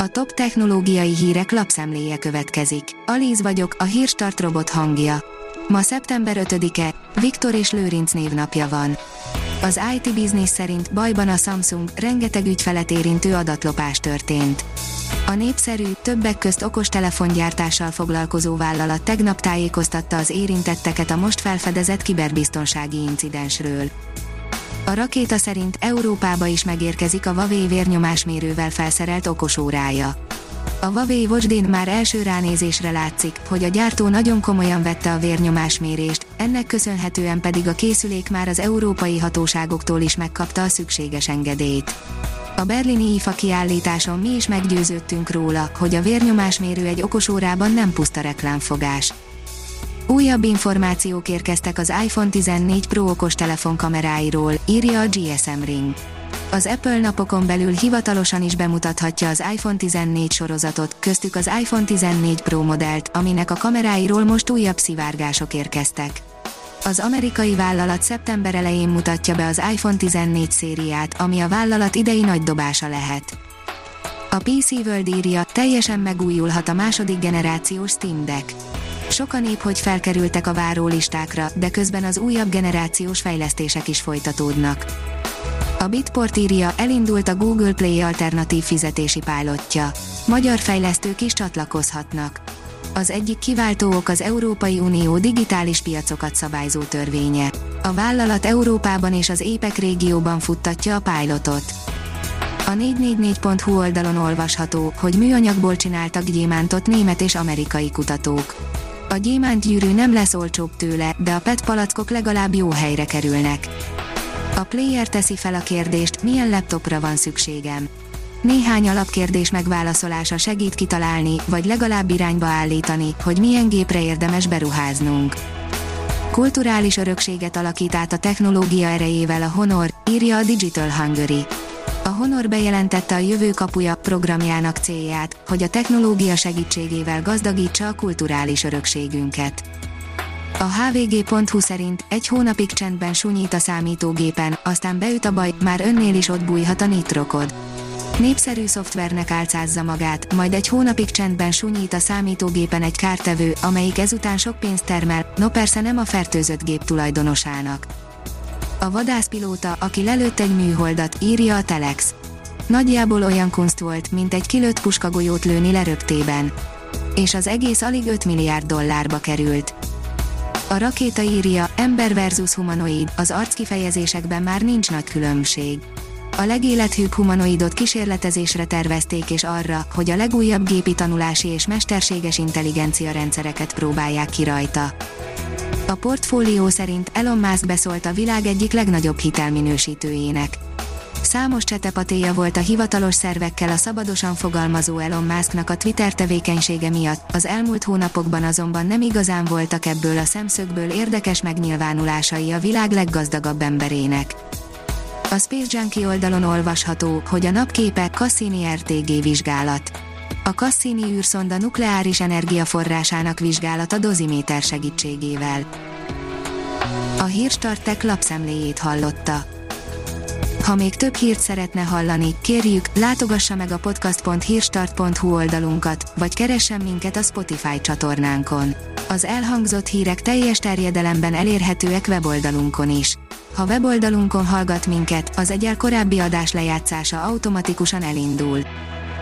A top technológiai hírek lapszemléje következik. Alíz vagyok, a hírstart robot hangja. Ma szeptember 5-e, Viktor és Lőrinc névnapja van. Az IT Business szerint bajban a Samsung, rengeteg ügyfelet érintő adatlopás történt. A népszerű, többek közt okostelefongyártással foglalkozó vállalat tegnap tájékoztatta az érintetteket a most felfedezett kiberbiztonsági incidensről. A rakéta szerint Európába is megérkezik a Huawei vérnyomásmérővel felszerelt okosórája. A Huawei Watch már első ránézésre látszik, hogy a gyártó nagyon komolyan vette a vérnyomásmérést, ennek köszönhetően pedig a készülék már az európai hatóságoktól is megkapta a szükséges engedélyt. A berlini IFA kiállításon mi is meggyőződtünk róla, hogy a vérnyomásmérő egy okosórában nem puszta reklámfogás. Újabb információk érkeztek az iPhone 14 Pro okos telefon kameráiról, írja a GSM Ring. Az Apple napokon belül hivatalosan is bemutathatja az iPhone 14 sorozatot, köztük az iPhone 14 Pro modellt, aminek a kameráiról most újabb szivárgások érkeztek. Az amerikai vállalat szeptember elején mutatja be az iPhone 14 szériát, ami a vállalat idei nagy dobása lehet. A PC World írja, teljesen megújulhat a második generációs Steam Deck. Sokan épp hogy felkerültek a várólistákra, de közben az újabb generációs fejlesztések is folytatódnak. A Bitport írja, elindult a Google Play alternatív fizetési pálotja. Magyar fejlesztők is csatlakozhatnak. Az egyik kiváltó ok az Európai Unió digitális piacokat szabályzó törvénye. A vállalat Európában és az épek régióban futtatja a pilotot. A 444.hu oldalon olvasható, hogy műanyagból csináltak gyémántot német és amerikai kutatók. A gyémántgyűrű nem lesz olcsóbb tőle, de a PET palackok legalább jó helyre kerülnek. A player teszi fel a kérdést, milyen laptopra van szükségem. Néhány alapkérdés megválaszolása segít kitalálni, vagy legalább irányba állítani, hogy milyen gépre érdemes beruháznunk. Kulturális örökséget alakít át a technológia erejével a Honor, írja a Digital Hungary. A Honor bejelentette a jövő kapuja programjának célját, hogy a technológia segítségével gazdagítsa a kulturális örökségünket. A hvg.hu szerint egy hónapig csendben sunyít a számítógépen, aztán beüt a baj, már önnél is ott bújhat a nitrokod. Népszerű szoftvernek álcázza magát, majd egy hónapig csendben sunyít a számítógépen egy kártevő, amelyik ezután sok pénzt termel, no persze nem a fertőzött gép tulajdonosának. A vadászpilóta, aki lelőtt egy műholdat, írja a Telex. Nagyjából olyan kunst volt, mint egy kilőtt puskagolyót lőni leröptében. És az egész alig 5 milliárd dollárba került. A rakéta írja, ember versus humanoid, az arckifejezésekben már nincs nagy különbség. A legélethűbb humanoidot kísérletezésre tervezték és arra, hogy a legújabb gépi tanulási és mesterséges intelligencia rendszereket próbálják ki rajta. A portfólió szerint Elon Musk beszólt a világ egyik legnagyobb hitelminősítőjének. Számos csetepatéja volt a hivatalos szervekkel a szabadosan fogalmazó Elon Musknak a Twitter tevékenysége miatt, az elmúlt hónapokban azonban nem igazán voltak ebből a szemszögből érdekes megnyilvánulásai a világ leggazdagabb emberének. A Space Junkie oldalon olvasható, hogy a napképe Cassini RTG vizsgálat. A Cassini űrszonda nukleáris energiaforrásának vizsgálata doziméter segítségével. A hírstartek lapszemléjét hallotta. Ha még több hírt szeretne hallani, kérjük, látogassa meg a podcast.hírstart.hu oldalunkat, vagy keressen minket a Spotify csatornánkon. Az elhangzott hírek teljes terjedelemben elérhetőek weboldalunkon is. Ha weboldalunkon hallgat minket, az egyel korábbi adás lejátszása automatikusan elindul.